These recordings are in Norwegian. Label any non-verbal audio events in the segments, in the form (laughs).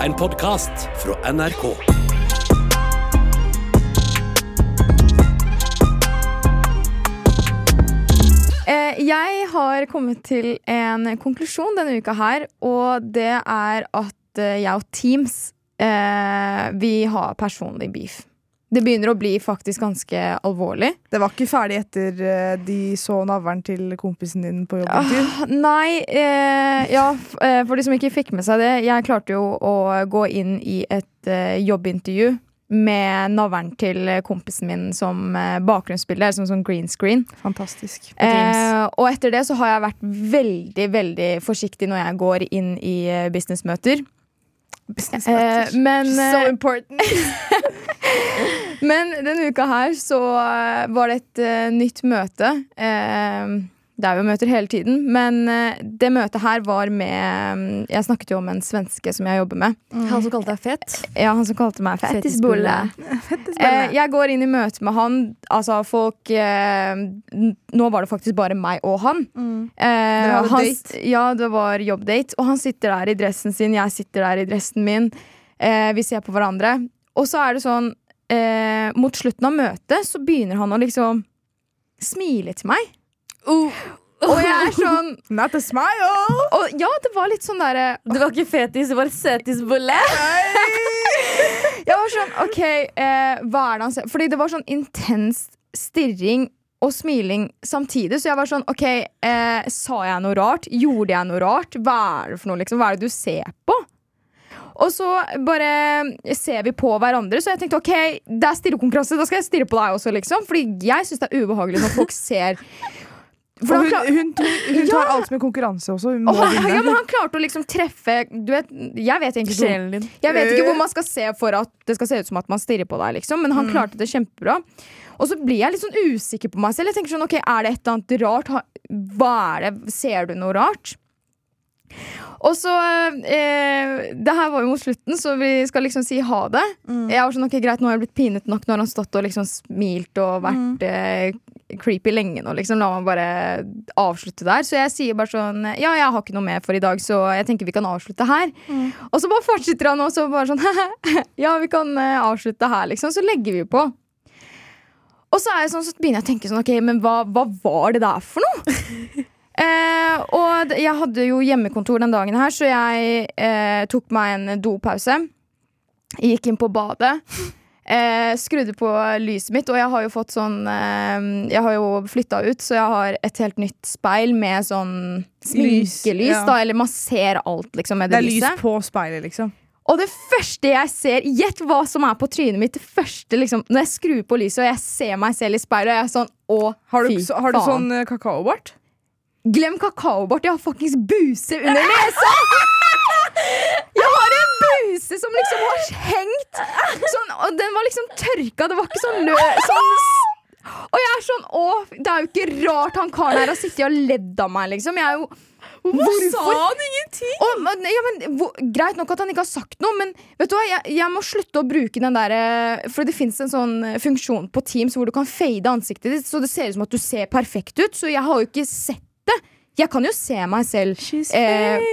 En podkast fra NRK. Eh, jeg har kommet til en konklusjon denne uka her, og det er at eh, jeg og Teams eh, vi har personlig beef. Det begynner å bli faktisk ganske alvorlig. Det var ikke ferdig etter uh, de så navlen til kompisen din på jobbintervju? Uh, nei, Uh, ja, eh, for de som ikke fikk med seg det. Jeg klarte jo å gå inn i et jobbintervju med navlen til kompisen min som bakgrunnsbilde, som sånn green screen. Fantastisk. Eh, og etter det så har jeg vært veldig, veldig forsiktig når jeg går inn i businessmøter. businessmøter. Eh, men, So important. (laughs) men denne uka her så eh, var det et uh, nytt møte. Uh, det er jo møter hele tiden, men eh, det møtet her var med mm, Jeg snakket jo om en svenske som jeg jobber med. Han som kalte deg fett? Ja, Han som kalte meg fettisbolle. (laughs) Eh, jeg går inn i møte med han. Altså, folk eh, Nå var det faktisk bare meg og han. Eh, Dere han Ja, det var jobbdate. Og han sitter der i dressen sin, jeg sitter der i dressen min. Eh, vi ser på hverandre. Og så er det sånn eh, Mot slutten av møtet så begynner han å liksom smile til meg. Og jeg er sånn (laughs) Not a smile! Og ja, det var litt sånn derre Det var ikke fetis, det var søtisbulle. (laughs) Jeg var sånn, ok, eh, hva er det han ser Fordi det var sånn intens stirring og smiling samtidig. Så jeg var sånn, ok, eh, sa jeg noe rart? Gjorde jeg noe rart? Hva er det for noe, liksom? Hva er det du ser på? Og så bare ser vi på hverandre, så jeg tenkte ok, det er stirrekonkurranse, da skal jeg stirre på deg også, liksom. Fordi jeg syns det er ubehagelig når folk ser (laughs) For hun, hun, hun, tar tar alt med konkurranse også. Hun må han, vinne. ja, men han klarte å liksom treffe Du vet, jeg vet egentlig Sjelen din. jeg vet ikke hvor man skal se for at det skal se ut som at man stirrer på deg, liksom. Men han klarte det kjempebra. Og så blir jeg litt sånn usikker på meg selv. Jeg tenker sånn, ok, Er det et eller annet rart? Hva er det? Ser du noe rart? Og så eh, Det her var jo mot slutten, så vi skal liksom si ha det. Jeg var sånn, ok, Greit, nå har jeg blitt pinet nok. Nå har han stått og liksom smilt og vært eh, creepy lenge nå. liksom La meg bare avslutte der. Så jeg sier bare sånn Ja, jeg har ikke noe mer for i dag, så jeg tenker vi kan avslutte her. Og så bare fortsetter han også bare sånn (laughs) Ja, vi kan eh, avslutte her, liksom. Så legger vi på. Og så, sånn, så begynner jeg å tenke sånn Ok, men hva, hva var det der for noe? (laughs) eh, og jeg hadde jo hjemmekontor den dagen her, så jeg eh, tok meg en dopause. Gikk inn på badet. Eh, skrudde på lyset mitt, og jeg har jo fått sånn eh, Jeg har jo flytta ut, så jeg har et helt nytt speil med sånn sminkelys, ja. da. Eller man ser alt, liksom, med Det det, er lys på speilet, liksom. Og det første jeg ser Gjett hva som er på trynet mitt. Det første liksom Når jeg skrur på lyset og jeg ser meg selv i speilet, og jeg er sånn Å, Har du, fy faen. har du sånn eh, kakaobart? Glem kakaobart. Jeg har fuckings buse under nesa! Jeg har en buse som liksom har hengt sånn, Og den var liksom tørka. Det var ikke sånn lø... Sånn, og jeg er sånn Å, det er jo ikke rart han karen her har sittet og ledd av meg, liksom. Jeg er jo Hvorfor? han ingenting? Og, ja, men, hvor, greit nok at han ikke har sagt noe, men vet du hva, jeg, jeg må slutte å bruke den der eh, For det fins en sånn eh, funksjon på Teams hvor du kan fade ansiktet ditt, så det ser ut som at du ser perfekt ut. Så jeg har jo ikke sett. Jeg kan jo se meg selv eh.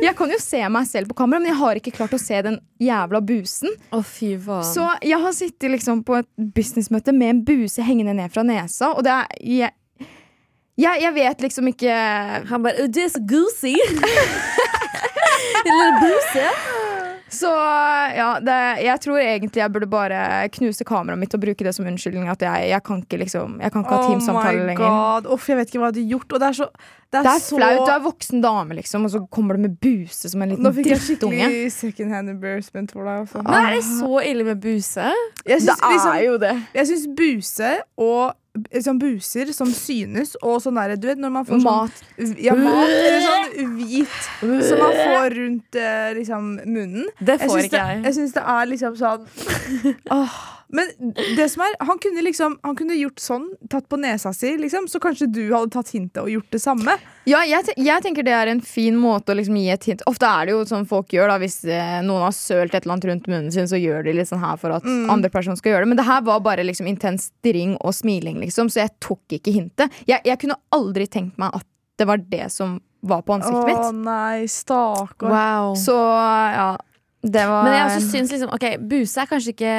Jeg kan jo se meg selv på kamera, men jeg har ikke klart å se den jævla busen. Faen. Så jeg har sittet liksom på et businessmøte med en buse hengende ned fra nesa, og det er jeg, jeg, jeg vet liksom ikke Han bare oh, This goosey. (laughs) Lille buse. Så ja, det, jeg tror egentlig jeg burde bare knuse kameraet mitt og bruke det som unnskyldning. At jeg, jeg kan ikke liksom Jeg kan ikke ha Oh teamsamtale my lenger. god. Uff, jeg vet ikke hva jeg hadde gjort. Og det er så Det er, Det er så flaut. Du er voksen dame, liksom, og så kommer du med buse som en liten drittunge. Nå fikk jeg skikkelig second hand embarrassment for deg. Også. Men er det så ille med buse? Jeg Det er liksom, jo det. jeg syns buse og sånn buser som synes, og sånn derre Du vet når man får sånn Mat. Ja, mat eller sånn hvit som man får rundt eh, liksom munnen. Det Jeg får syns ikke det, jeg. jeg syns det er liksom sånn (laughs) Åh. Men det som er, han kunne liksom Han kunne gjort sånn, tatt på nesa si, liksom, så kanskje du hadde tatt hintet og gjort det samme. Ja, jeg, te jeg tenker det er en fin måte å liksom gi et hint. Ofte er det jo sånn folk gjør, da hvis eh, noen har sølt et eller annet rundt munnen sin, så gjør de litt sånn her for at andre personer skal gjøre det. Men det her var bare liksom intens stirring og smiling, liksom, så jeg tok ikke hintet. Jeg, jeg kunne aldri tenkt meg at det var det som var på ansiktet Å mitt. nei, stakkar. Wow. Så ja. Det var Men jeg også syns liksom Ok, buse er kanskje ikke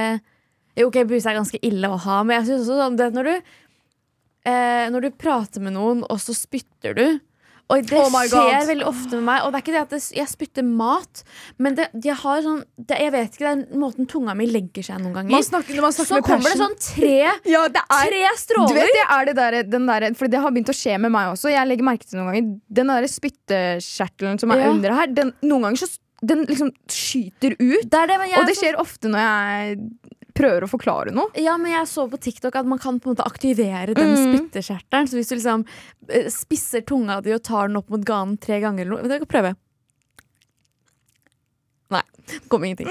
Jo, ok, buse er ganske ille å ha, men jeg synes også sånn det når du eh, Når du prater med noen, og så spytter du og det Oh skjer veldig ofte med meg. Og det er ikke det at det, jeg spytter mat, men det, jeg har sånn det, Jeg vet ikke, det er måten tunga mi legger seg noen Man ganger. snakker, når man snakker Så kommer det sånn tre, (laughs) Ja, det er tre Du vet det er det der, den der For det har begynt å skje med meg også. Jeg legger merke til noen ganger Den der spyttekjertelen som er Ja. under her, den, noen ganger så den liksom skyter ut. Det det, Og det skjer ofte når jeg prøver å forklare noe. Ja, men jeg så på TikTok at man kan på en måte aktivere den Mm. spyttekjertelen. Så hvis du liksom eh, spisser tunga di og tar den opp mot ganen tre ganger eller noe Jeg kan prøve. Nei, det kom ingenting.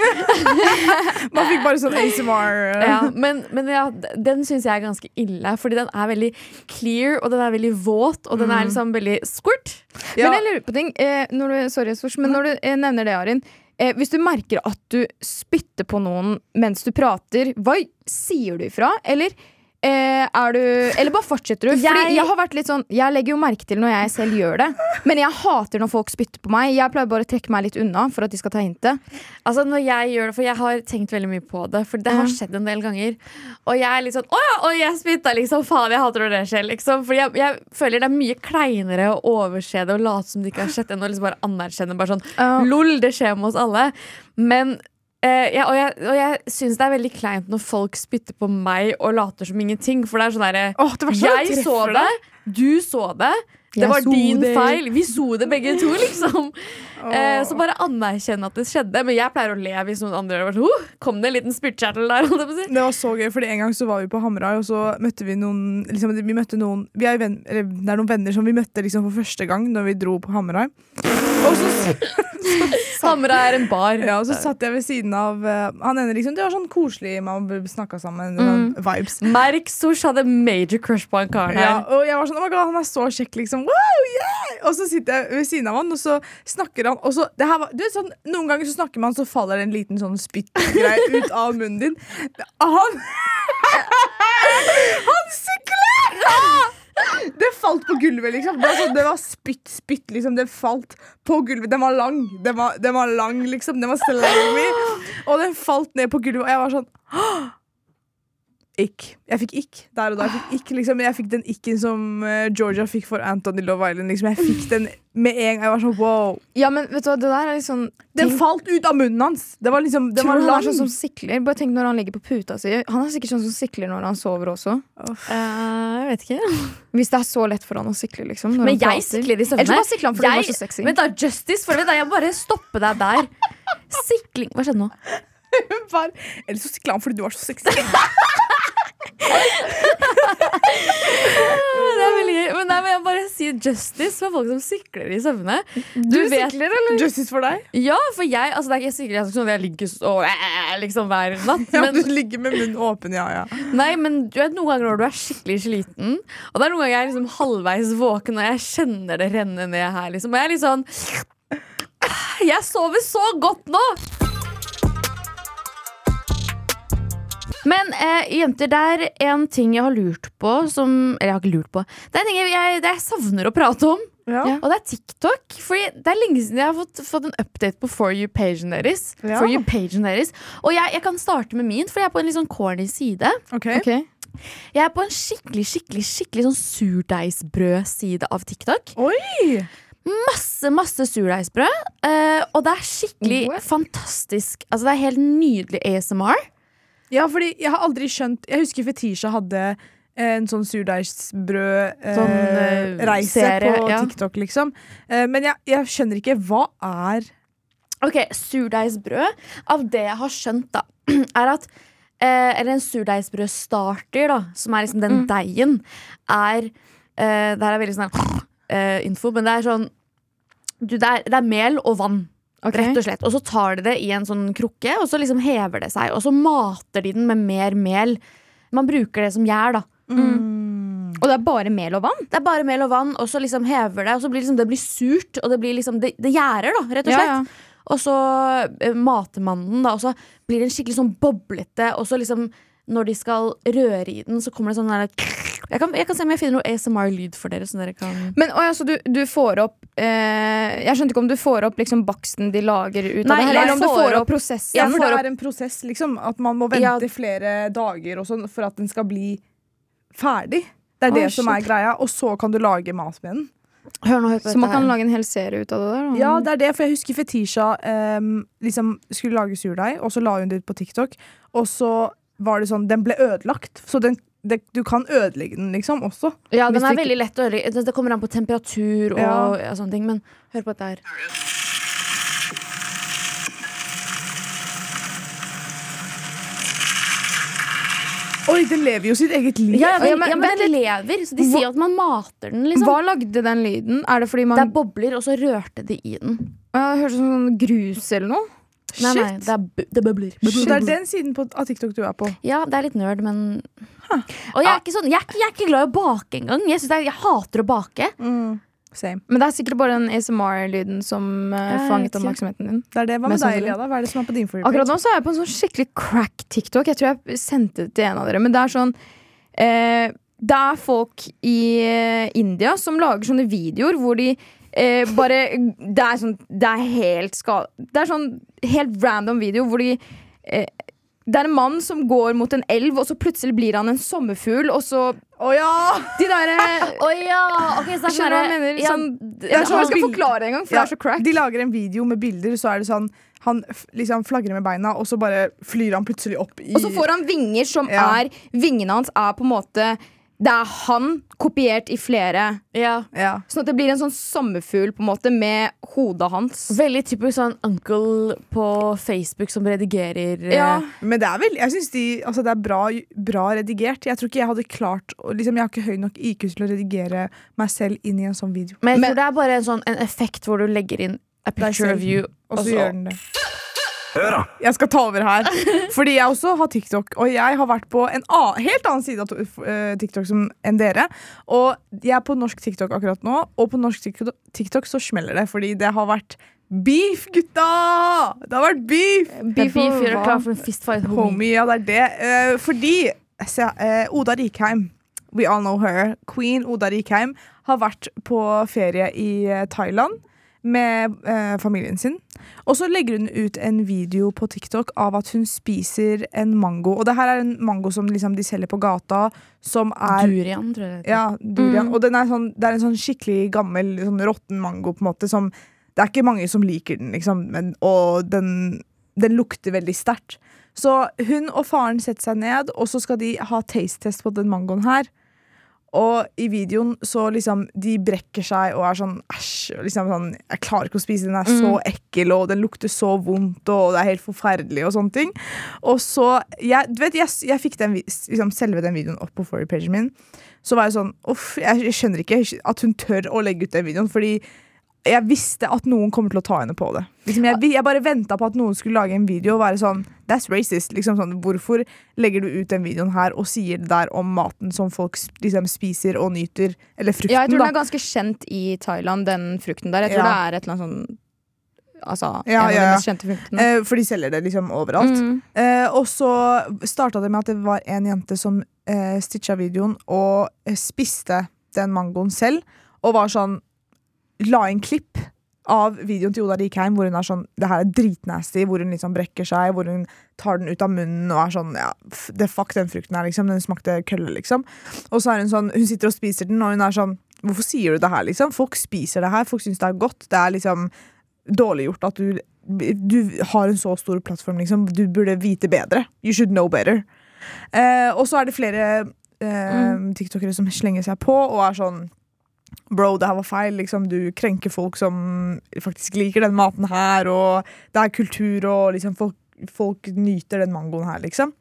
(laughs) Man fikk bare sånn ASMR. eh. Ja, men, men ja, den syns jeg er ganske ille, fordi den er veldig clear, og den er veldig våt, og den er liksom veldig squirt. Ja. Men jeg lurer på ting eh, når du, Sorry, men når du eh, nevner det, Arin. Eh, hvis du merker at du spytter på noen mens du prater, hva sier du ifra? Eller eh, er du Eller bare fortsetter du? Jeg- Fordi jeg har vært litt sånn Jeg legger jo merke til når jeg selv gjør det, men jeg hater når folk spytter på meg. Jeg pleier bare å trekke meg litt unna for at de skal ta hintet. Altså når jeg gjør det, For jeg har tenkt veldig mye på det, for det har skjedd en del ganger. Og jeg er litt sånn Å ja, og jeg spytta, liksom. Faen, jeg hater når det skjer, liksom. Fordi jeg, jeg føler det er mye kleinere å overse det og late som det ikke har skjedd, enn å liksom bare anerkjenne bare sånn. Lol, det skjer med oss alle. Men eh, ja, og jeg, og jeg syns det er veldig kleint når folk spytter på meg og later som ingenting. For det er sånn derre oh, at Jeg så det, du så det. Det Jeg var din det. feil. Vi så det begge to, (laughs) liksom. Eh, så bare anerkjenn at det skjedde. Men jeg pleier å le hvis noen andre gjør det. Sånn, «Huh, Kom det en liten spyttkjertel der? (laughs) Det var så gøy, fordi En gang så var vi på Hamarøy, og så møtte vi noen liksom, Vi møtte noen vi er, venn, eller, Det er noen venner som vi møtte liksom, for første gang Når vi dro på Hamarøy. Og så, (laughs) Hamra er en bar. ja, og så satt jeg ved siden av uh, han ene. liksom Det var sånn koselig, man snakka sammen. Mm. vibes. Merk Sosh hadde major crush på han karen Ja, og jeg var sånn, oh God, han er så kjekk, liksom. Wow, yeah! Og så sitter jeg ved siden av han, og så snakker han og så, var, du sånn, Noen ganger så snakker man, så faller det en liten sånn spyttgreie (laughs) ut av munnen din. Han (laughs) Han sykler! Det falt på gulvet, liksom. Det var, sånn, det var spytt, spytt, liksom. Det falt på gulvet. Den var lang. Den var, den var lang, liksom. Den var slimy. Og den falt ned på gulvet, og jeg var sånn Ikk. Jeg fikk ikk der og da. Jeg fikk, ikk, liksom. jeg fikk den ikken som eh, Georgia fikk for Anthony Love Island. Liksom. Jeg fikk den med en gang. Jeg var sånn wow. Ja, men vet du hva, det der er sånn Den falt ut av munnen hans! Det var liksom, det Tror var han er sånn som sikler? Bare tenk når han ligger på puta si. Han er sikkert sånn som sikler når han sover også. Uh, jeg vet ikke. Hvis det er så lett for han å sikle, liksom. når Men han jeg sikler i Eller så bare sikler han fordi han Jeg- var så sexy. Vent da, Justice, for du, jeg bare stopper deg der. (laughs) Sikling Hva skjedde nå? Eller så sikla han fordi du var så sexy. (laughs) Det er veldig gøy. Men, nei, men jeg bare sier justice for folk som sykler i søvne. Du, sikler, eller? Justice for deg. Ja, for jeg, altså, det er ikke sikler jeg ikke sånn at jeg ligger så øh, liksom hver natt. Ja, du ligger med munnen åpen, ja, ja. nei, men du vet noen ganger når du er skikkelig sliten, og det er noen ganger jeg er liksom halvveis våken og jeg kjenner det renne ned her, liksom. Og jeg er litt sånn Jeg sover så godt nå! Men eh, jenter, det er en ting jeg har lurt på som Eller jeg har ikke lurt på. Det er en ting jeg, jeg, det jeg savner å prate om. Ja. Og det er TikTok. Fordi det er lenge siden jeg har fått, fått en update på For you-pagen deres. Ja. For you-pagen deres Og jeg, jeg kan starte med min, for jeg er på en litt sånn corny side. Okay. okay. Jeg er på en skikkelig skikkelig, skikkelig sånn surdeigsbrødside av TikTok. Oi! Masse masse surdeigsbrød. eh, og det er skikkelig What? fantastisk. Altså Det er helt nydelig ASMR. Ja, fordi jeg har aldri skjønt Jeg husker Fetisha hadde en sånn surdeigsbrød-reise Sånn, eh, serie, på ja. TikTok, liksom. Eh, men jeg, jeg skjønner ikke hva er Ok, Surdeigsbrød. Av det jeg har skjønt, da, (clears throat) er at eh, Eller en surdeigsbrødstarter, da, som er liksom den Mm. deigen, er eh, Det her er veldig sånn eh, info, men det er sånn du, det, er, det er mel og vann. Ok. Rett og slett. Og så tar de det i en sånn krukke, og så liksom hever det seg. Og så mater de den med mer mel. Man bruker det som gjær, da. Og det er bare mel og vann? Det er bare mel og vann, og så liksom hever det, og så blir liksom, det blir surt, og det blir liksom Det, det gjærer, da, rett og slett. ja. Og så eh, mater man den, da, og så blir den skikkelig sånn boblete, og så liksom når de skal røre i den, så kommer det sånn der jeg kan, jeg kan se om jeg finner noe ASMR-lyd for dere. Så dere kan Men å, ja, så du, du får opp eh, Jeg skjønte ikke om du får opp liksom baksten de lager ut Nei, av det, eller om du får får opp- prosessen. Ja, for det er en prosess, liksom. At man må vente Ja. flere dager og sånn for at den skal bli ferdig. Det er oh, det som er greia. Og så kan du lage mat med den. Hør nå, hør Så man kan her. lage en hel serie ut av det der. Og... Ja, det er det, for jeg husker Fetisha um, liksom skulle lage surdeig, og så la hun det ut på TikTok. Og så var det sånn Den ble ødelagt. Så den, det, du kan ødelegge den, liksom, også. Ja, den er veldig lett å ødelegge. Det- kommer an på temperatur og Ja. og sånne ting. Men hør på dette her. Oi, den lever jo sitt eget liv. Ja, ja, Ja, men, ja, men den lever, så de sier at man mater den, liksom. Hva lagde den lyden? Er det fordi man Det er bobler, og så rørte de i den. Ja, Det hørtes ut som sånn grus eller noe. Nei, nei, det er, bu- det er bobler. Så det er den siden på, av TikTok du er på. Ja, det er litt nerd, men Og jeg er ikke sånn Jeg er ikke, jeg er ikke glad i å bake engang. Jeg, synes det er- jeg hater å bake. Same. Men det er sikkert bare den ASMR-lyden som eh, Jeg fanget ikke. oppmerksomheten din. Det er det. Hva med Mest deg, sannsynlig. Eliada? Hva er det som er på din for Akkurat nå så er jeg på en sånn skikkelig crack-TikTok. Jeg tror jeg sendte det til en av dere. Men det er sånn eh, Det er folk i eh, India som lager sånne videoer hvor de eh, bare Det er sånn Det er helt skal... Det er sånn helt random video hvor de eh, det er en mann som går mot en elv, og så plutselig blir han en sommerfugl, og så Å ja! De derre (laughs) oh, ja! okay, så er Skjønner du hva jeg sånn mener? Sånn, ja, jeg tror jeg skal bild- forklare det en gang, for Ja, det er så crack. De lager en video med bilder, så er det sånn Han liksom flagrer med beina, og så bare flyr han plutselig opp i Og så får han vinger som er Vingene hans er på en måte Det er han kopiert i flere. ja. ja. Sånn at det blir en sånn sommerfugl på en måte med hodet hans. Veldig typisk sånn uncle på Facebook som redigerer eh, Ja. Men det er vel Jeg synes de, altså det er bra, bra redigert. Jeg tror ikke jeg hadde klart liksom, Jeg har ikke høy nok IQ til å redigere meg selv inn i en sånn video. Men jeg Men- tror det er bare en sånn en effekt hvor du legger inn a picture of you. Og så og så- gjør den det. Jeg skal ta over her. (laughs) Fordi jeg også har TikTok, og jeg har vært på en helt annen side av eh, TikTok som, enn dere. Og jeg er på norsk TikTok akkurat nå, og på norsk TikTok, så smeller det. Fordi det har vært beef, gutta! Det har vært beef! Beef beef, gjør deg klar for en fistfight, homie. Homie, ja, det er det. Uh, fordi se, uh, Oda Rikheim, we all know her, queen Oda Rikheim, har vært på ferie i Thailand med eh, familien sin. Og så legger hun ut en video på TikTok av at hun spiser en mango. Og det her er en mango som liksom de selger på gata, som er Durian, tror jeg det ja, durian. Mm. Og den er sånn, det er en sånn skikkelig gammel, sånn råtten mango, på en måte, som Det er ikke mange som liker den, liksom, men, og den, den lukter veldig sterkt. Så hun og faren setter seg ned, og så skal de ha taste-test på den mangoen her. Og i videoen så liksom De brekker seg og er sånn æsj. Liksom sånn, jeg klarer ikke å spise den, den er så ekkel, og den lukter så vondt, og det er helt forferdelig, og sånne ting. Og så Jeg, du vet, jeg, jeg fikk den, liksom, selve den videoen opp på forrige-pagen min. Så var jeg sånn Uff, jeg, jeg skjønner ikke at hun tør å legge ut den videoen, fordi jeg visste at noen kommer til å ta henne på det. Liksom, jeg, jeg bare venta på at noen skulle lage en video og være sånn That's racist. Liksom sånn, hvorfor legger du ut den videoen her og sier det der om maten som folk liksom, spiser og nyter? Eller frukten, Ja, jeg tror den er ganske kjent i Thailand, den frukten der. Jeg tror Ja. det er et eller annet sånn Altså, Ja, ja, ja. Eh, for de selger det liksom overalt. Mm. Eh, og så starta det med at det var en jente som eh, stitcha videoen og eh, spiste den mangoen selv, og var sånn La inn klipp av videoen til Oda Rikheim hvor hun er sånn Det her er dritnasty, hvor hun liksom brekker seg, hvor hun tar den ut av munnen og er sånn Ja, det fuck den frukten her, liksom. Den smakte kølle, liksom. Og så er hun sånn Hun sitter og spiser den, og hun er sånn Hvorfor sier du det her, liksom? Folk spiser det her, folk syns det er godt. Det er liksom dårlig gjort at du Du har en så stor plattform, liksom. Du burde vite bedre. You should know better. Eh, og så er det flere eh, tiktokere som slenger seg på og er sånn Bro, det her var feil. Liksom, du krenker folk som faktisk liker den maten her, og det er kultur, og liksom, folk, folk nyter den mangoen her, liksom.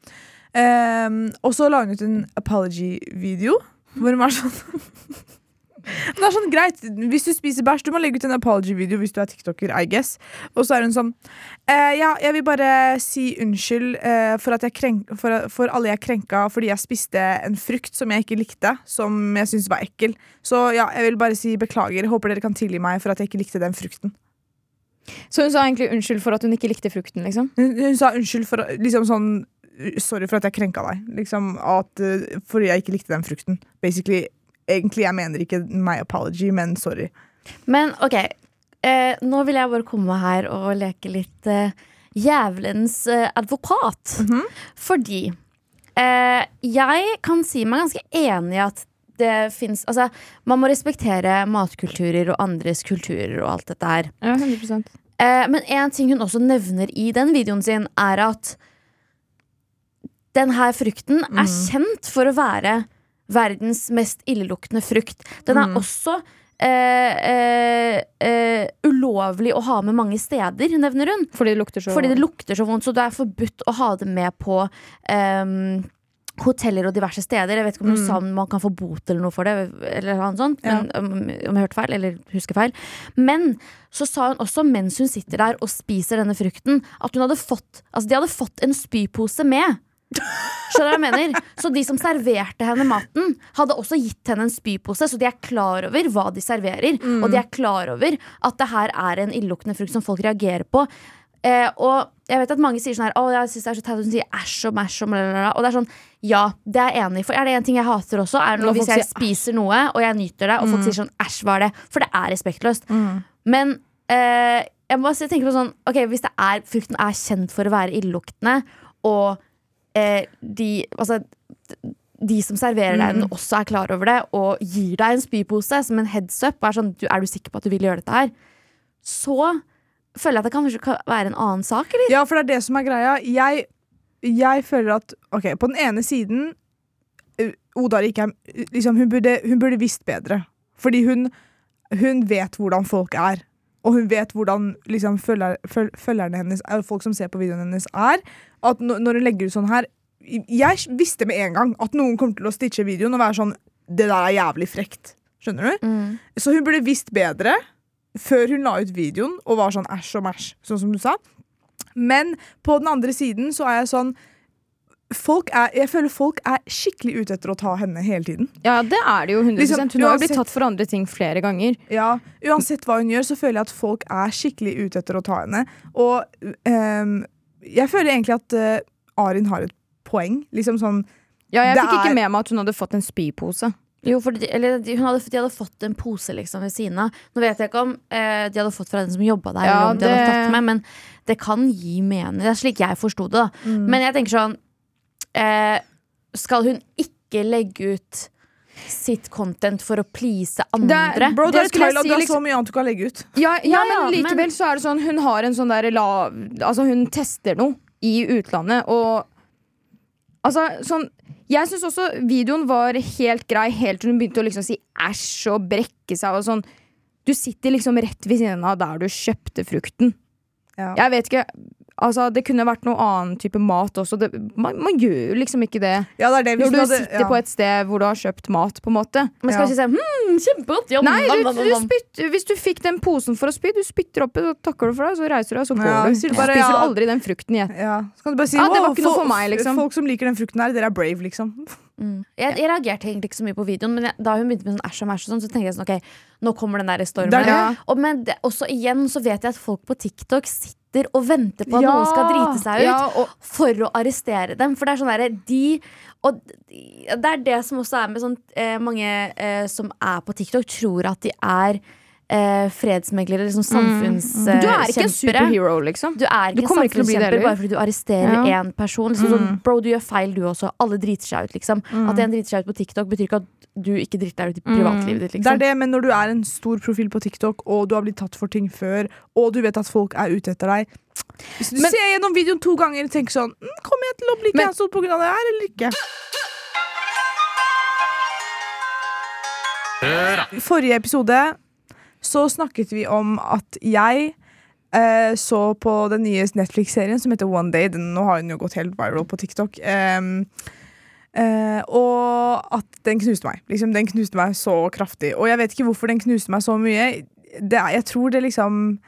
Um, og så la hun ut en apology-video, hvor hun var sånn (laughs) Det er sånn greit, Hvis du spiser bæsj, du må legge ut en apology-video hvis du er tiktoker. I guess Og så er hun sånn eh, Ja, jeg vil bare si unnskyld eh, for, krenk, for, for alle jeg krenka fordi jeg spiste en frukt som jeg ikke likte, som jeg syntes var ekkel. Så ja, jeg vil bare si beklager. Håper dere kan tilgi meg for at jeg ikke likte den frukten. Så hun sa egentlig unnskyld for at hun ikke likte frukten, liksom? Hun, hun sa unnskyld for liksom sånn Sorry for at jeg krenka deg. Liksom at eh, Fordi jeg ikke likte den frukten. Basically Egentlig, jeg mener ikke my apology, men sorry. Men ok, eh, nå vil jeg bare komme her og leke litt eh, djevelens eh, advokat. Fordi eh, jeg kan si meg ganske enig i at det fins Altså, man må respektere matkulturer og andres kulturer og alt dette her. Ja, 100 Eh, men en ting hun også nevner i den videoen sin, er at den her frukten er kjent for å være verdens mest illeluktende frukt. Den er også eh, eh, eh, ulovlig å ha med mange steder, nevner hun. Fordi det lukter så Fordi det lukter så vondt, så det er forbudt å ha det med på ehm, hoteller og diverse steder. Jeg vet ikke om sa om man kan få bot eller noe for det, eller noe sånt, Ja. men, um, om jeg hørte feil, eller husker feil. Men så sa hun også, mens hun sitter der og spiser denne frukten, at hun hadde fått Altså, de hadde fått en spypose med. Skjønner du hva jeg mener? Så de som serverte henne maten, hadde også gitt henne en spypose, så de er klar over hva de serverer. Og de er klar over at det her er en illeluktende frukt som folk reagerer på. Eh, og jeg vet at mange sier sånn her Å, jeg synes det er så teit hun sier æsj og mæsj og blablabla. Og det er sånn, ja, det er jeg enig i. For er det en ting jeg hater også, er Når hvis jeg sier spiser noe, og jeg nyter det, og folk sier sånn æsj, hva er det? For det er respektløst. Men eh, jeg må bare tenke på sånn Ok, hvis det er, frukten er kjent for å være illeluktende, og eh, de Altså de som serverer deg den, også er klar over det og gir deg en spypose som en heads up. Og er, sånn, du, er du sikker på at du vil gjøre dette her? Så føler jeg at det kanskje kan være en annen sak. Eller? Ja, for det er det som er greia. Jeg, jeg føler at Ok, på den ene siden uh, Oda ikke er liksom, hun, burde, hun burde visst bedre. Fordi hun, hun vet hvordan folk er. Og hun vet hvordan liksom, følger, føl, følgerne hennes er, folk som ser på videoen hennes, er. At når hun legger ut sånn her Jeg visste med en gang at noen kommer til å stitche videoen og være sånn Det der er jævlig frekt. Skjønner du? Mm. Så hun burde visst bedre før hun la ut videoen og var sånn æsj og mæsj, sånn som du sa. Men på den andre siden så er jeg sånn er, jeg føler folk er skikkelig ute etter å ta henne hele tiden. Ja, det er det jo 100 Liksom, Hun har jo blitt tatt for andre ting flere ganger. Ja, Uansett hva hun gjør, så føler jeg at folk er skikkelig ute etter å ta henne. Og um, jeg føler egentlig at uh, Arin har et poeng. Liksom sånn Ja, jeg Det fikk ikke er- med meg at hun hadde fått en spypose. Jo, for de, eller, de, hun hadde, de hadde fått en pose liksom ved siden av. Nå vet jeg ikke om eh, de hadde fått fra den som jobba der, Ja, eller om de hadde tatt med, men det kan gi mening. Det er slik jeg forsto det. da Mm. Men jeg tenker sånn eh, Skal hun ikke legge ut sitt content for å please andre? Bro, det, Det skulle si, det er liksom- så mye annet du kan legge ut. Ja, ja, Ja, men likevel men- så er det sånn Hun har en sånn der lav Altså, hun tester noe i utlandet, og Altså, sånn Jeg syns også videoen var helt grei helt til hun begynte å liksom si æsj og brekke seg og sånn. Du sitter liksom rett ved siden av der du kjøpte frukten. Ja. Jeg vet ikke Altså, Det kunne vært noe annen type mat også. Det, man, man gjør jo liksom ikke det Ja, det er det. Hvis når du hadde- sitter ja. på et sted hvor du har kjøpt mat. på en måte Men skal Ja. ikke si hm, kjempegodt! Nei, du, du nam. Hvis du fikk den posen for å spy, du spytter oppi, så takker du for deg, så reiser du deg, så går Ja, du. Så Du bare, spiser ja. aldri den frukten igjen. Ja. Så kan du bare si Ja, det var ikke noe for meg, liksom». Folk som liker den frukten her, dere er brave, liksom. Mm. Jeg, jeg reagerte egentlig ikke så mye på videoen, men jeg, da hun begynte med sånn æsj og mæsj, sånn, så tenkte jeg sånn, ok, nå kommer den der stormen. Det det. Ja. Og men det, også igjen så vet jeg at folk på TikTok sitter og venter på at noen skal drite seg ut. Ja, og, For å arrestere dem. For det er sånn derre de Og det er det som også er med sånn eh, Mange eh, som er på TikTok, tror at de er eh, fredsmeglere, liksom samfunnskjempere. du er ikke en superhero, liksom. Du er ikke du en samfunnskjemper bare fordi du arresterer Ja. person. Liksom, sånn, bro, du gjør feil, du også. Alle driter seg ut, liksom. At en driter seg ut på TikTok, betyr ikke at du ikke driter deg ut i privatlivet ditt. Det er Liksom. det, men når du er en stor profil på TikTok, og du har blitt tatt for ting før, og du vet at folk er ute etter deg Hvis du Men- ser gjennom videoen to ganger og tenker sånn mm, Kommer jeg til å bli cancelled pga. det her, eller ikke? I forrige episode så snakket vi om at jeg eh, så på den nye Netflix-serien som heter One Day. Den, nå har den jo gått helt viral på TikTok. Um, eh, og at den knuste meg. Liksom, den knuste meg så kraftig. Og jeg vet ikke hvorfor den knuste meg så mye. Det jeg tror det liksom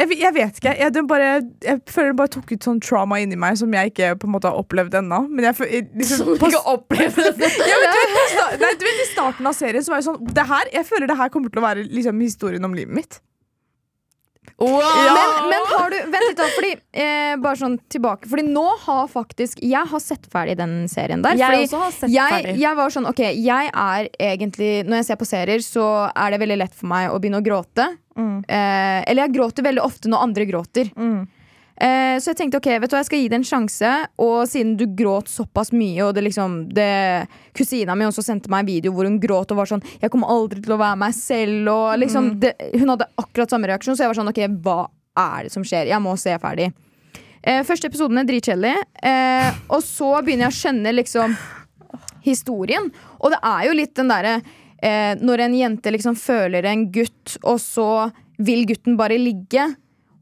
jeg, jeg vet ikke. Jeg, den bare, jeg føler det bare tok ut sånn trauma inni meg som jeg ikke på en måte har opplevd ennå. Men jeg, føl- jeg, liksom, opplevd (laughs) det. ja, du, du vet, I starten av serien så var jeg sånn det her, Jeg føler det her kommer til å være liksom, historien om livet mitt. Men, men har du Vent litt, da. Fordi, eh, bare sånn tilbake Fordi nå har faktisk Jeg har sett ferdig den serien der. Jeg også har sett jeg, ferdig. jeg var sånn, ok, jeg er egentlig Når jeg ser på serier, så er det veldig lett for meg å begynne å gråte. Eh, eller jeg gråter veldig ofte når andre gråter. Eh, så jeg tenkte ok, vet du hva, jeg skal gi det en sjanse. Og siden du gråt såpass mye, og det liksom det, Kusina mi også sendte meg en video hvor hun gråt og var sånn 'Jeg kommer aldri til å være meg selv'. Og liksom, det, hun hadde akkurat samme reaksjon, så jeg var sånn ok, hva er det som skjer? Jeg må se ferdig. Eh, første episoden er dritkjedelig, eh, og så begynner jeg å skjønne liksom historien. Og det er jo litt den derre eh, Når en jente liksom føler en gutt, og så vil gutten bare ligge.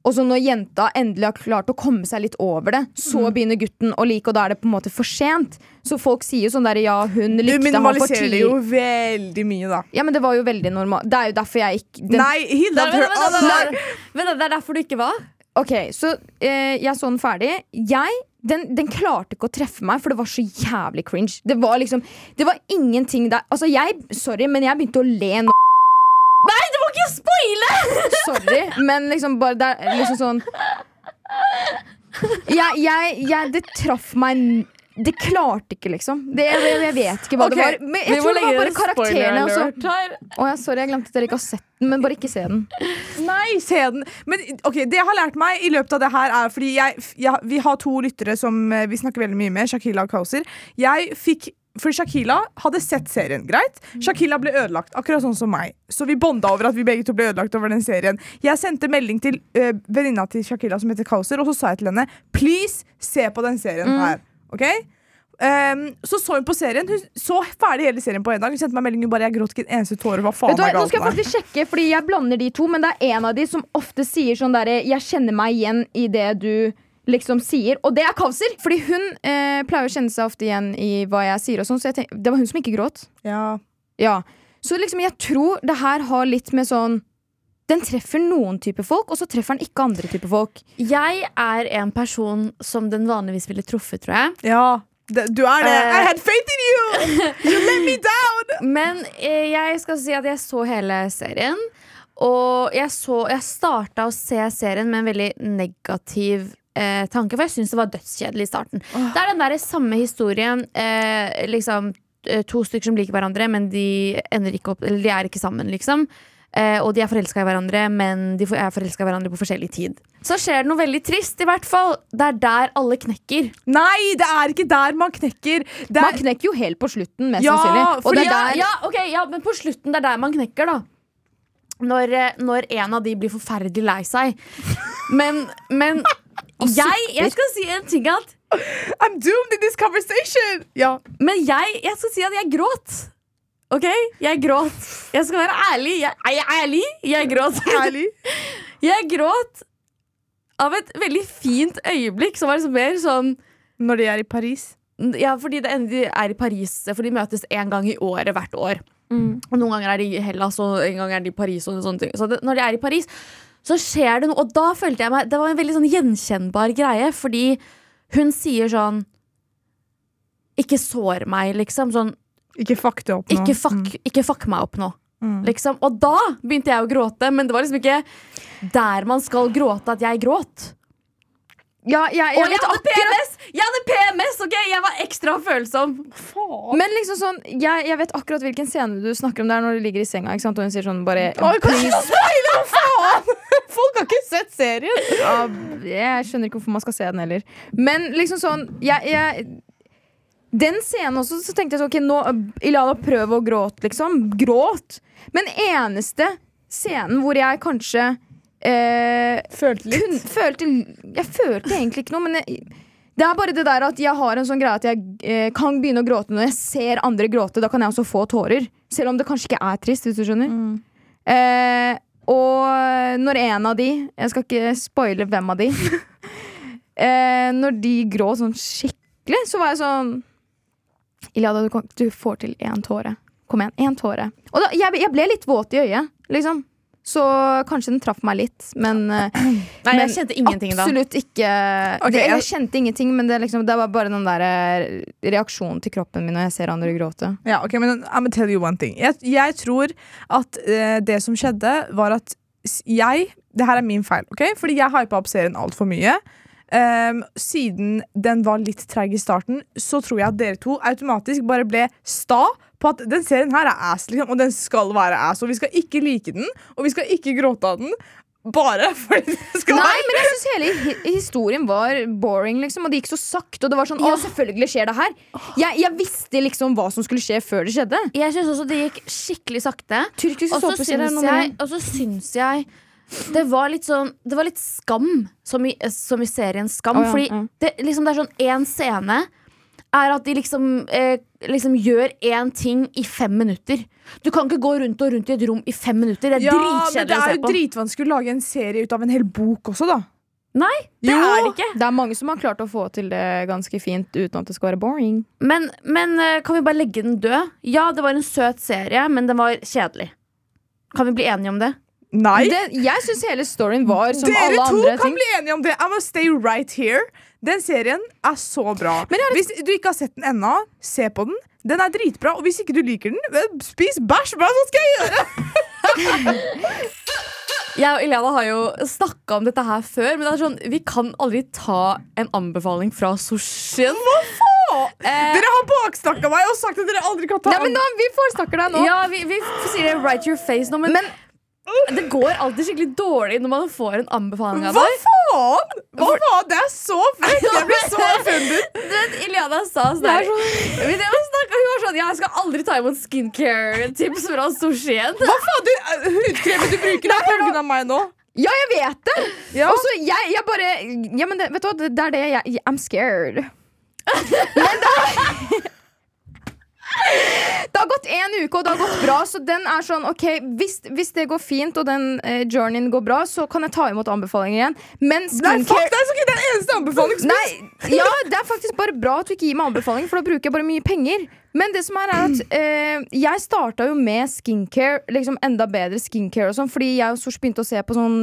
Og så når jenta endelig har klart å komme seg litt over det, så begynner gutten å like, og da er det på en måte for sent. Så folk sier jo sånn der ja, hun Du likte ham for minimaliserer det jo veldig mye, da. Ja, men det var jo veldig normalt. Det er jo derfor jeg ikke den, Nei, he loved her all along. Men det er derfor du ikke var? Ok, så eh, jeg så den ferdig. Jeg, den, den klarte ikke å treffe meg, for det var så jævlig cringe. Det var liksom Det var ingenting der Altså, jeg Sorry, men jeg begynte å le nå. Nei, du må ikke spoile! (laughs) Sorry, men liksom bare Det er liksom sånn jeg, jeg, jeg Det traff meg Det klarte ikke, liksom. Det, jeg, jeg vet ikke hva okay, det var. Men jeg tror det var bare karakterene. Altså. Oh, ja, sorry, jeg glemte at dere ikke har sett den, men bare ikke se den. Nei, se den. Men ok, det jeg har lært meg i løpet av det her, er fordi jeg, jeg, vi har to lyttere som eh, vi snakker veldig mye med, Shakila og Kauser. Jeg fikk for Shakila hadde sett serien, greit. Shakila ble ødelagt, akkurat sånn som meg. Så vi bonda over at vi begge to ble ødelagt over den serien. Jeg sendte melding til øh, venninna til Shakila som heter Kauser, og så sa jeg til henne please, se på den serien her. Ok? Um, så så hun på serien. Hun så ferdig hele serien på en dag. Hun sendte meg melding hun bare, jeg gråt ikke en eneste tåre. Hva faen Vet du, er galt nå skal jeg faktisk sjekke, fordi jeg blander de to, men det er en av de som ofte sier sånn derre Jeg kjenner meg igjen i det du liksom sier, og det er Kavser! Fordi hun eh, pleier å kjenne seg ofte igjen i hva jeg sier, og sånn, så jeg tenk, det var hun som ikke gråt. Ja. Ja. Så liksom, jeg tror det her har litt med sånn Den treffer noen type folk, og så treffer den ikke andre type folk. Jeg er en person som den vanligvis ville truffet, tror jeg. Ja, du er det. Uh, I had faith in you! You let me down! (laughs) Men eh, jeg skal si at jeg så hele serien. Og jeg, så, jeg starta å se serien med en veldig negativ eh, tanke, for jeg syns det var dødskjedelig i starten. Det er den der samme historien. Eh, liksom eh, To stykker som liker hverandre, men de ender ikke opp Eller de er ikke sammen, liksom. Eh, og de er forelska i hverandre, men de er forelska i hverandre på forskjellig tid. Så skjer det noe veldig trist, i hvert fall. Det er der alle knekker. Nei, det er ikke der man knekker. Det Man er, knekker jo helt på slutten, mest Ja, sannsynlig. Fordi- det er der ja, okay, ja, men på slutten det er der man knekker, da. Når, eh, når en av de blir forferdelig lei seg. Men, men (laughs) jeg, jeg skal si en ting at I'm doomed in this conversation! Ja. Men jeg, jeg skal si at jeg gråt. Ok? Jeg gråt. Jeg skal være ærlig. Jeg, er jeg ærlig? Jeg gråt. (laughs) Ærlig. (laughs) Jeg gråt av et veldig fint øyeblikk som var liksom mer sånn Når de er i Paris. Ja, fordi det, de er i Paris, for de møtes én gang i året hvert år. Og Noen ganger er de i Hellas, og en gang er de i Paris. Og sånne ting. Så det, når de er i Paris, så skjer det noe. Og da følte jeg meg Det var en veldig sånn gjenkjennbar greie, fordi hun sier sånn Ikke sår meg, liksom. Sånn Ikke fuck det opp nå. ikke fuck, ikke fuck meg opp nå. Mm. Liksom. Og da begynte jeg å gråte, men det var liksom ikke der man skal gråte at jeg gråt. Ja, jeg, jeg Og jeg hadde PMS! Jeg hadde PMS, ok? Jeg var ekstra følsom. Men liksom sånn jeg, jeg vet akkurat hvilken scene du snakker om der når du ligger i senga. Ikke sant? Og hun sier sånn bare Oi, kan ikke spoile, hva faen! (laughs) Folk har ikke sett serien! ja, Jeg skjønner ikke hvorfor man skal se den heller. Men liksom sånn jeg, jeg, Den scenen også, så tenkte jeg sånn Ok, nå Ilana, prøv å gråte, liksom. Gråt. Men eneste scenen hvor jeg kanskje eh, Følte litt. kun, følte, Jeg følte egentlig ikke noe, men jeg, det er bare det der at jeg har en sånn greie at jeg eh, kan begynne å gråte når jeg ser andre gråte. Da kan jeg også få tårer. Selv om det kanskje ikke er trist, hvis du skjønner. Eh, og når en av de Jeg skal ikke spoile hvem av de. (laughs) eh, når de gråt sånn skikkelig, så var jeg sånn Iliada, du, du får til én tåre. Kom igjen, én tåre. Og da, jeg, jeg ble litt våt i øyet, liksom. Så kanskje den traff meg litt, men eh, (clears throat) Nei, Men jeg kjente ingenting da. Ikke okay, det, Jeg kjente ingenting, men det, liksom, det var bare den der eh, reaksjonen til kroppen min når jeg ser andre gråte. Ja, ok, men I'm gonna tell you one thing. Jeg, jeg tror at uh, det som skjedde, var at jeg Det her er min feil, ok? Fordi jeg hypa opp serien altfor mye. Ehm, siden den var litt treig i starten, så tror jeg at dere to automatisk bare ble sta på at den serien her er ass, liksom, og den skal være ass. Og vi skal ikke like den, og vi skal ikke gråte av den. Bare (laughs) fordi det skal Nei, men jeg syns hele historien var boring, liksom, og det gikk så sakte. Og det var sånn, å, selvfølgelig skjer det her jeg, jeg visste liksom hva som skulle skje før det skjedde. Jeg syns også det gikk skikkelig sakte. Og så syns jeg, det var litt sånn Det var litt skam, som i, som i serien Skam. Oh, ja, fordi ja. det, liksom, det er sånn én scene er at de liksom, eh, liksom gjør én ting i fem minutter. Du kan ikke gå rundt og rundt i et rom i fem minutter. Det er Ja, men det på. Det er jo dritvanskelig å lage en serie ut av en hel bok også, da. Nei, det Jo. er det ikke. Det er mange som har klart å få til det ganske fint uten at det skal være boring. Men, men eh, kan vi bare legge den død? Ja, det var en søt serie, men den var kjedelig. Kan vi bli enige om det? Nei. Det, jeg syns hele storyen var som Dere alle to kan bli enige om det. I'm gonna stay right here. Den serien er så bra. Men har Hvis du ikke har sett den ennå, se på den. Den er dritbra. Og hvis ikke du liker den, eh, spis bæsj! Hva skal jeg gjøre? (laughs) Jeg og Eliana har jo snakka om dette her før, men det er sånn, vi kan aldri ta en anbefaling fra sushien. Eh, Dere har baksnakka meg og sagt at dere aldri kan ta Nei, men nå, Vi foresnakker deg nå. ja, vi, vi sier det right your face nå, men, det går alltid skikkelig dårlig når man får en anbefaling av deg. Hva faen? Hva faen? Det er så frekt! (laughs) Jeg blir så offended. (laughs) Iliana sa sånn her Hun var sånn Jeg skal aldri ta imot skincare-tips fra sushien. Hva faen? Du, eh, hudkremen du bruker, er av meg nå. Ja, jeg vet det! Ja. Og så jeg, jeg bare Ja, men det, vet du hva, det, det er det jeg I'm scared. (laughs) Men det Det har gått én uke, og det har gått bra, så den er sånn OK, hvis, hvis det går fint, og den eh, journeyen går bra, så kan jeg ta imot anbefalinger igjen. Men Nei, fuck, det er ikke den eneste anbefalingen. Nei, ja, det er faktisk bare bra at du ikke gir meg anbefaling, for da bruker jeg bare mye penger. Men det som er, er at eh, jeg starta jo med skincare, liksom enda bedre skincare og sånn, fordi jeg og Sosh begynte å se på sånn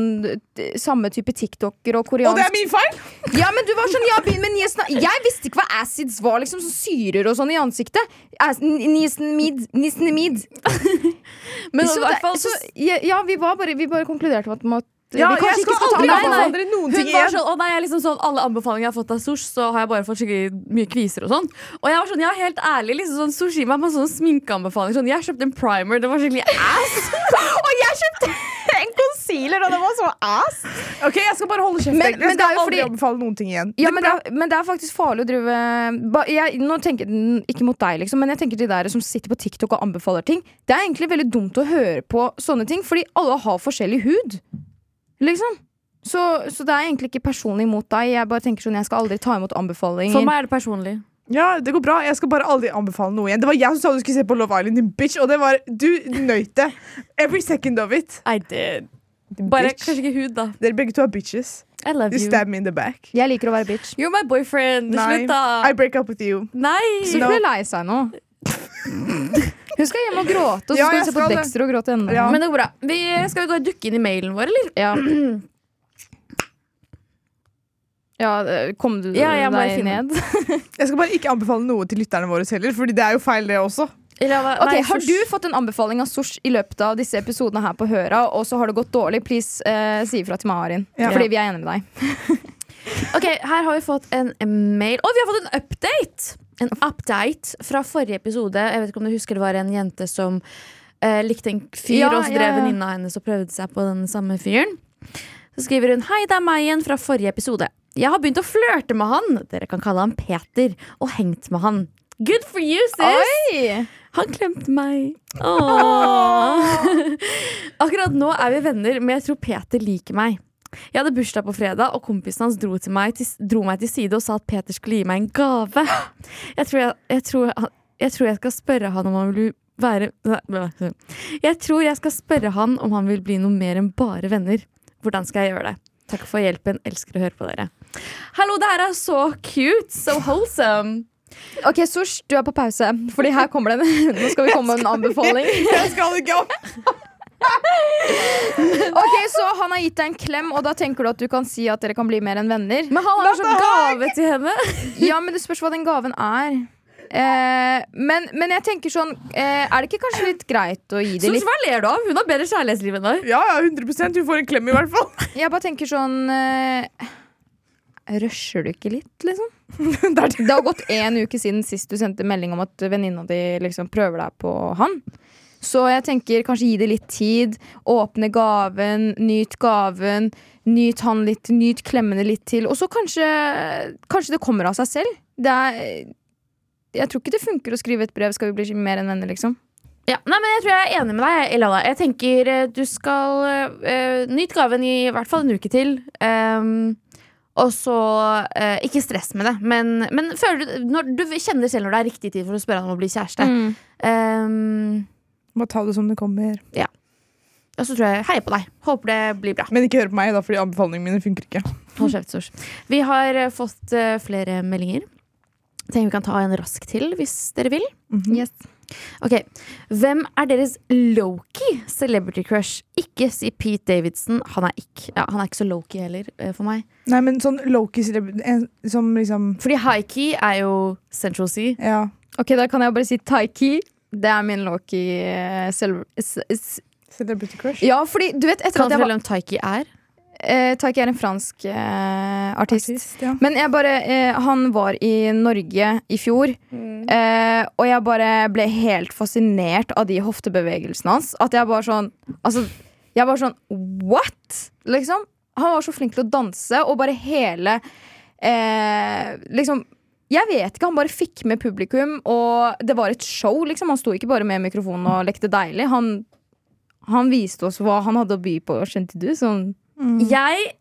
samme type TikToker og koreansk Og det er min feil? (laughs) Ja, men du var sånn, ja, men jeg, snak- jeg visste ikke hva acids var, liksom, sånn syrer og sånn i ansiktet. As- n- Niacinamid. Niacinamid. (laughs) Men i hvert fall så ja, vi, var bare, vi bare konkluderte med at Ja, jeg skal aldri anbefale dere noen ting igjen. sånn, å nei, jeg liksom sånn Alle anbefalinger jeg har fått av Sosh, så har jeg bare fått skikkelig mye kviser og sånn. Og jeg var sånn, ja, helt ærlig, liksom sånn sushi med masse sånn sminkeanbefalinger. Sånn, jeg kjøpte en primer, det var skikkelig ass. (laughs) Og jeg kjøpte en concealer, og det var så ass! Ok, Jeg skal bare holde kjeft. Men- men det er skal aldri fordi- anbefale noen ting igjen. Ja, men det, er, men det er faktisk farlig å drive ba, jeg, Nå tenker jeg ikke mot deg, liksom, men jeg tenker de der som sitter på TikTok og anbefaler ting. Det er egentlig veldig dumt å høre på sånne ting, fordi alle har forskjellig hud. Liksom. Så, så det er egentlig ikke personlig mot deg. Jeg bare tenker sånn, jeg skal aldri ta imot anbefalinger. For meg er det personlig. Ja, det går bra. Jeg skal bare aldri anbefale noe igjen. Det var jeg som sa du skulle se på Love Island, din bitch, og det var Du nøyt det. Every second of it. I did. Bare bitch. kanskje ikke hud, da. Dere begge to er bitches. I love You you. stab me in the back. Jeg liker å være bitch. You're my boyfriend. Slutt, da. I break up with you. Nei. Så No. blir lei seg nå. Hun skal hjem og gråte, og så Ja, skal hun se på. Dexter og gråte enda. Ja. Men det går bra. Vi, skal vi gå og dukke inn i mailen vår, eller? Ja. (clears throat) ja, eh, kom du Ja, jeg deg ned? Jeg skal bare ikke anbefale noe til lytterne våre heller, Fordi det er jo feil, det også. Eller, Ok, nei, Har du fått en anbefaling av Sosh i løpet av disse episodene her på Høra, og så har det gått dårlig? Please eh, si ifra til Marin, Ja. fordi vi er enige med deg. (laughs) Ok, Her har vi fått en mail. Og vi har fått en update! En update fra forrige episode. Jeg vet ikke om du husker Det var en jente som eh, likte en fyr, Ja, og så ja, drev ja. venninna hennes og prøvde seg på den samme fyren. Så skriver hun Hei, det er meg igjen fra forrige episode. Jeg har begynt å flørte med han. Dere kan kalle han Peter. Og hengt med han. Good for you, sis! Oi! Han klemte meg. Åh. (laughs) Akkurat nå er vi venner, men jeg tror Peter liker meg. Jeg hadde bursdag på fredag, og kompisen hans dro, meg, til, dro meg til side og sa at Peter skulle gi meg en gave. Jeg tror jeg, jeg, tror, jeg tror jeg skal spørre han om han vil være Jeg tror jeg skal spørre han om han vil bli noe mer enn bare venner. Hvordan skal jeg gjøre det? Takk for hjelpen. Elsker å høre på dere. Hallo, det her er så cute! So wholesome. Ok, Sosh, du er på pause, Fordi her kommer det Nå skal vi komme med en anbefaling. (laughs) Jeg skal ikke opp. (laughs) Ok, Så han har gitt deg en klem, og da tenker du at du kan si at dere kan bli mer enn venner? Men han har sånn gave til henne. (laughs) Ja, men det spørs hva den gaven er. Eh, men, men jeg tenker sånn eh, Er det ikke kanskje litt greit å gi det Så litt hva ler du av? Hun har bedre kjærlighetsliv enn deg. Ja, ja, 100 Hun får en klem, i hvert fall. (laughs) Jeg bare tenker sånn eh, Rusher du ikke litt, liksom? Det. Det har gått én uke siden sist du sendte melding om at venninna di liksom prøver deg på han. Så jeg tenker kanskje gi det litt tid. Åpne gaven, nyt gaven. Nyt han litt, nyt klemmene litt til. Og så kanskje, kanskje det kommer av seg selv. Det er, jeg tror ikke det funker å skrive et brev 'skal vi bli mer enn venner', liksom. Ja, nei, men Jeg tror jeg er enig med deg, Elala. Jeg tenker eh, du skal uh, Nyt gaven i hvert fall en uke til. Um, og så uh, Ikke stress med det, men, men du, når, du kjenner selv når det er riktig tid for å spørre han om å bli kjæreste. Um, Bare ta det som det kommer. og så tror jeg heier på deg. Håper det blir bra. Men ikke hør på meg, da, fordi anbefalingene mine funker ikke. Hold kjeft, Sors. Vi har eh, fått eh, flere meldinger. Tenker vi kan ta en rask til, hvis dere vil. Mhm. Yes. Ok, Hvem er deres Loki celebrity crush? Ikke si Pete Davidson. Han er ikke, ja, han er ikke så Loki heller, eh, for meg. Nei, men sånn Loki en- som liksom Fordi High-Key er jo Central Sea. Ja. Ok, Da kan jeg bare si Taiki. Det er min Loki eh, s- s- Celebrity crush. Ja, fordi du vet etter Kan at du jeg var fortelle hvem Taiki er? eh, Taiki er en fransk eh, artist. Artist, ja. Men jeg bare eh, Han var i Norge i fjor. Eh, og jeg bare ble helt fascinert av de hoftebevegelsene hans. At jeg bare sånn Altså, jeg bare sånn What?! Liksom. Han var så flink til å danse, og bare hele eh, Liksom jeg vet ikke, Han bare fikk med publikum, og det var et show. liksom Han sto ikke bare med mikrofonen og lekte deilig. Han, han viste oss hva han hadde å by på, skjønte du? Sånn Jeg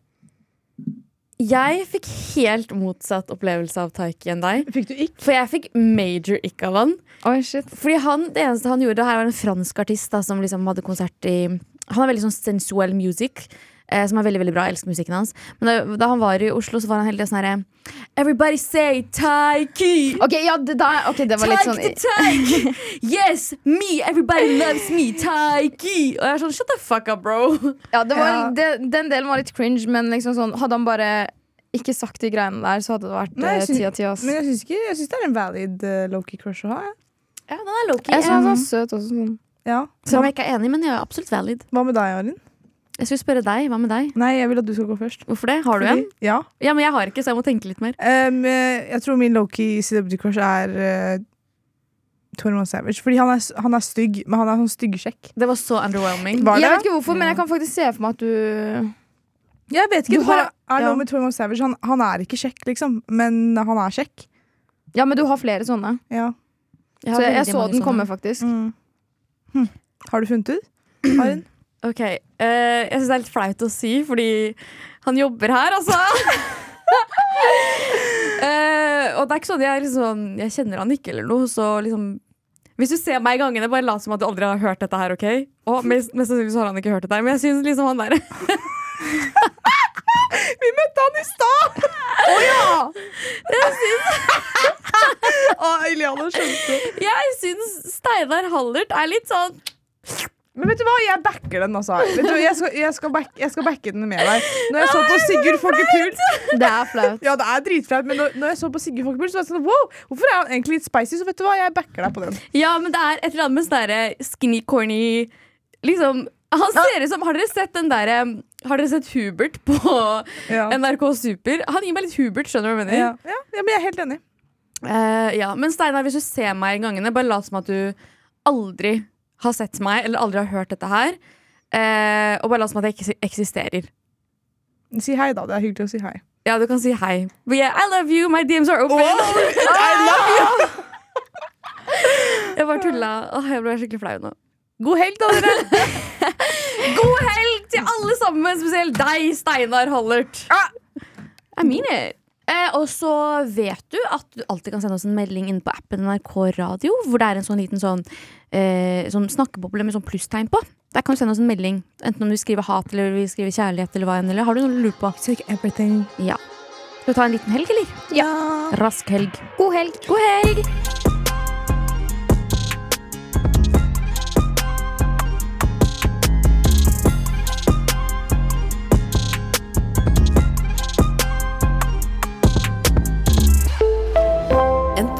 Jeg fikk helt motsatt opplevelse av Taiki enn deg. Fikk du ikke? For jeg fikk major ikke av han. Oh, shit. Fordi han, Det eneste han gjorde, her var en fransk artist da, som liksom hadde konsert i Han har veldig sånn sensuell music. Eh, som er veldig veldig bra. Jeg elsker musikken hans. Men da, da han var i Oslo, så var han tiden sånn herre Everybody say Taiki! Ok, ja, det, da, ok, det var litt sånn Taiki to Taiki! Yes, me! Everybody loves me! Taiki! Og jeg er sånn, shut the fuck up, bro. Ja, det var, Ja. det, Den delen var litt cringe, men liksom sånn, hadde han bare ikke sagt de greiene der, så hadde det vært Nei, jeg eh, syns- ti av ti. ass. Men jeg syns ikke Jeg synes det er en valid uh, Loki crush å ha. jeg. Ja, den er low-key. Jeg synes Eh, han var søt også. Sånn. Ja. Selv om jeg ikke er enig, men jeg er absolutt valid. hva med deg, Arin? Jeg skulle spørre deg. Hva med deg? Nei, jeg vil at du skal gå først. Hvorfor det? Har du en? Ja. Ja, men jeg har ikke, så jeg må tenke litt mer. Um, eh, jeg tror min Loki celebrity crush er uh, 21 Savage. Fordi han er, han er stygg, men han er sånn styggesjekk. Det var så underwhelming. Var Jeg vet ikke hvorfor, men jeg kan faktisk se for meg at du Jeg vet ikke, Du det har- er ja. noe med 21 Savage. Han, han er ikke kjekk, liksom, men han er kjekk. Ja, men du har flere sånne. Ja. Jeg Så jeg, jeg så den sånne. komme, faktisk. Mm. Hm. Har du funnet ut? (clears throat) Arin? Ok, Uh, Jeg syns det er litt flaut å si, fordi han jobber her, altså. uh, (laughs) og det er ikke sånn jeg, liksom, jeg kjenner han ikke, eller noe. Så liksom Hvis du ser meg i gangene, bare lat som at du aldri har hørt dette her. ok? Og mest, mest sannsynlig har han ikke hørt dette her, men jeg syns liksom han der (laughs) Vi møtte han i stad! Å ja! Å, Eliana skjønte. Jeg syns Steinar Hallert er litt sånn Men vet du hva, jeg backer den, altså. Vet du, jeg, skal, jeg, skal back, jeg skal backe den med deg. Når jeg så på Sigurd Folkepult Det er flaut. Ja, det er dritflaut, men når, når jeg så på Sigurd Folkepult, så var jeg sånn wow, hvorfor er han egentlig litt spicy? Så vet du hva, jeg backer deg på den. Ja, men det er et eller annet med sånn derre skinny corny Liksom Han ser ut som Har dere sett den derre Har dere sett Hubert på Ja. NRK Super? Han gir meg litt Hubert, skjønner du hva jeg mener? Ja, ja, ja, men jeg er helt enig. Uh, ja, Men Steinar, hvis du ser meg i gangene, bare lat som at du aldri har sett meg, eller aldri har hørt dette her. eh, og bare lat som at jeg ikke eksisterer. Si hei, da. Det er hyggelig å si hei. Ja, du kan si hei. But yeah, I love you, my DMs are open. I love you! Jeg bare tulla. Åh, jeg ble skikkelig flau nå. God helg, da, dere. (laughs) God helg til alle sammen, spesielt deg, Steinar Hallert. I mean it. Eh, og så vet du at du alltid kan sende oss en melding inne på appen NRK Radio, hvor det er en sånn liten sånn, eh, sånn snakkeboble med sånn plusstegn på. Der kan du sende oss en melding, enten om du skriver hat eller vi skriver kjærlighet eller hva enn. Eller har du noe du lurer på? Everything. Ja. Skal vi ta en liten helg, eller? Ja. Rask helg. God helg. God helg!